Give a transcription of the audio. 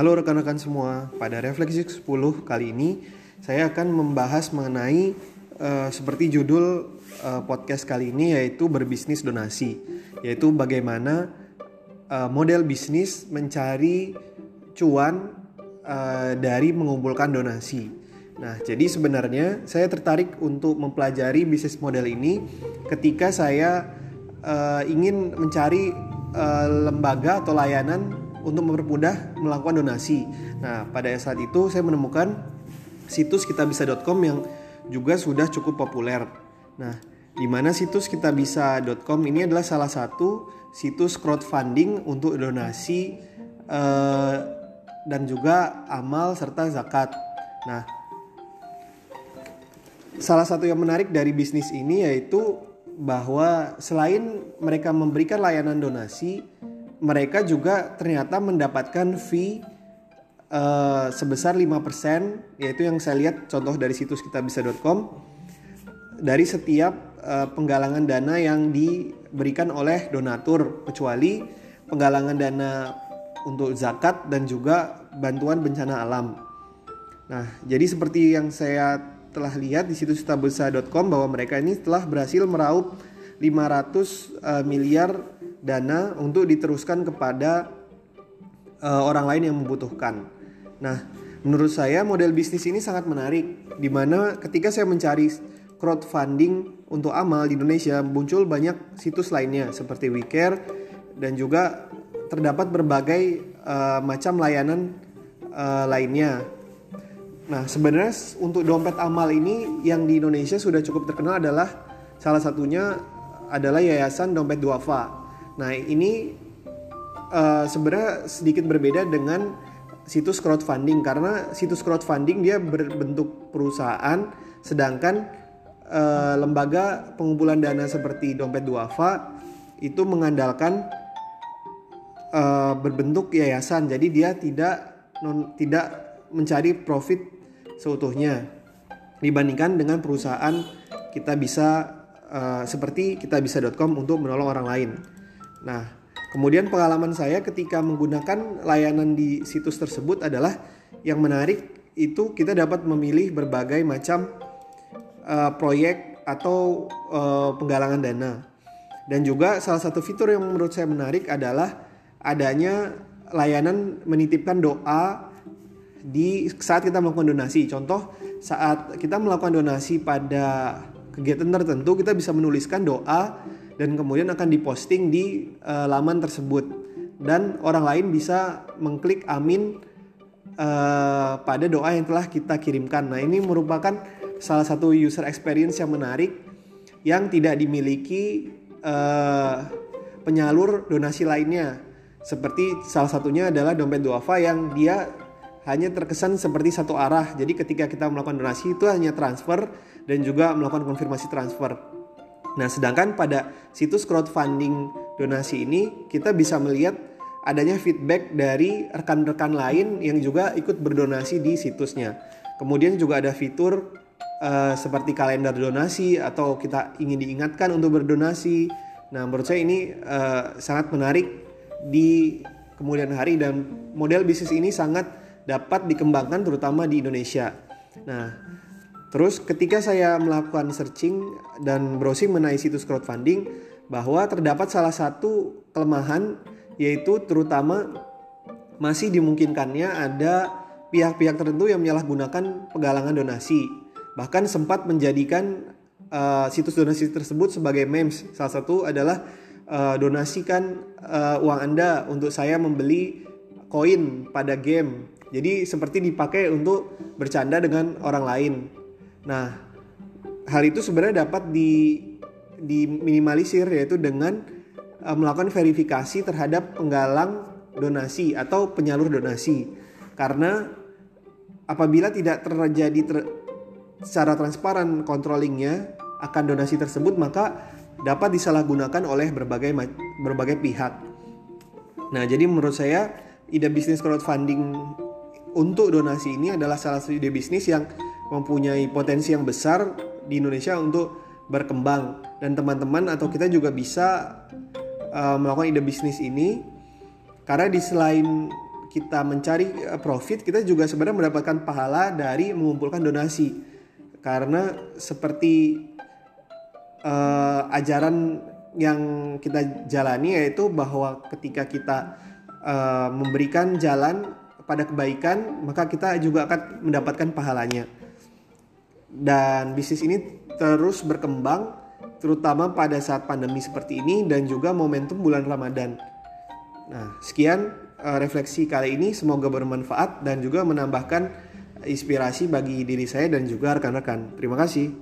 Halo rekan-rekan semua, pada Refleksi 10 kali ini saya akan membahas mengenai uh, seperti judul uh, podcast kali ini yaitu berbisnis donasi, yaitu bagaimana uh, model bisnis mencari cuan uh, dari mengumpulkan donasi. Nah, jadi sebenarnya saya tertarik untuk mempelajari bisnis model ini ketika saya uh, ingin mencari uh, lembaga atau layanan untuk mempermudah melakukan donasi. Nah, pada saat itu saya menemukan situs kitabisa.com yang juga sudah cukup populer. Nah, di mana situs kitabisa.com ini adalah salah satu situs crowdfunding untuk donasi eh, dan juga amal serta zakat. Nah, salah satu yang menarik dari bisnis ini yaitu bahwa selain mereka memberikan layanan donasi, mereka juga ternyata mendapatkan fee uh, sebesar 5% yaitu yang saya lihat contoh dari situs kitabisa.com dari setiap uh, penggalangan dana yang diberikan oleh donatur kecuali penggalangan dana untuk zakat dan juga bantuan bencana alam. Nah, jadi seperti yang saya telah lihat di situs kitabisa.com bahwa mereka ini telah berhasil meraup 500 uh, miliar dana untuk diteruskan kepada uh, orang lain yang membutuhkan. Nah, menurut saya model bisnis ini sangat menarik di mana ketika saya mencari crowdfunding untuk amal di Indonesia muncul banyak situs lainnya seperti WeCare dan juga terdapat berbagai uh, macam layanan uh, lainnya. Nah, sebenarnya untuk dompet amal ini yang di Indonesia sudah cukup terkenal adalah salah satunya adalah Yayasan Dompet Duafa Nah ini uh, sebenarnya sedikit berbeda dengan situs crowdfunding karena situs crowdfunding dia berbentuk perusahaan sedangkan uh, lembaga pengumpulan dana seperti dompet duafa itu mengandalkan uh, berbentuk yayasan jadi dia tidak non, tidak mencari profit seutuhnya dibandingkan dengan perusahaan kita bisa uh, seperti kita bisa.com untuk menolong orang lain. Nah, kemudian pengalaman saya ketika menggunakan layanan di situs tersebut adalah yang menarik itu kita dapat memilih berbagai macam uh, proyek atau uh, penggalangan dana. Dan juga salah satu fitur yang menurut saya menarik adalah adanya layanan menitipkan doa di saat kita melakukan donasi. Contoh saat kita melakukan donasi pada kegiatan tertentu kita bisa menuliskan doa dan kemudian akan diposting di uh, laman tersebut dan orang lain bisa mengklik amin uh, pada doa yang telah kita kirimkan. Nah, ini merupakan salah satu user experience yang menarik yang tidak dimiliki uh, penyalur donasi lainnya. Seperti salah satunya adalah dompet duafa yang dia hanya terkesan seperti satu arah. Jadi ketika kita melakukan donasi itu hanya transfer dan juga melakukan konfirmasi transfer. Nah, sedangkan pada situs crowdfunding donasi ini kita bisa melihat adanya feedback dari rekan-rekan lain yang juga ikut berdonasi di situsnya. Kemudian juga ada fitur uh, seperti kalender donasi atau kita ingin diingatkan untuk berdonasi. Nah, menurut saya ini uh, sangat menarik di kemudian hari dan model bisnis ini sangat dapat dikembangkan terutama di Indonesia. Nah, Terus ketika saya melakukan searching dan browsing mengenai situs crowdfunding bahwa terdapat salah satu kelemahan yaitu terutama masih dimungkinkannya ada pihak-pihak tertentu yang menyalahgunakan penggalangan donasi. Bahkan sempat menjadikan uh, situs donasi tersebut sebagai memes. Salah satu adalah uh, donasikan uh, uang Anda untuk saya membeli koin pada game. Jadi seperti dipakai untuk bercanda dengan orang lain. Nah, hal itu sebenarnya dapat di diminimalisir yaitu dengan uh, melakukan verifikasi terhadap penggalang donasi atau penyalur donasi. Karena apabila tidak terjadi ter, secara transparan controllingnya akan donasi tersebut maka dapat disalahgunakan oleh berbagai berbagai pihak. Nah, jadi menurut saya ide bisnis crowdfunding untuk donasi ini adalah salah satu ide bisnis yang mempunyai potensi yang besar di Indonesia untuk berkembang dan teman-teman atau kita juga bisa uh, melakukan ide bisnis ini karena di selain kita mencari eh, profit, kita juga sebenarnya mendapatkan pahala dari mengumpulkan donasi. Karena seperti uh, ajaran yang kita jalani yaitu bahwa ketika kita uh, memberikan jalan pada kebaikan, maka kita juga akan mendapatkan pahalanya. Dan bisnis ini terus berkembang terutama pada saat pandemi seperti ini dan juga momentum bulan Ramadan. Nah, sekian uh, refleksi kali ini semoga bermanfaat dan juga menambahkan inspirasi bagi diri saya dan juga rekan-rekan. Terima kasih.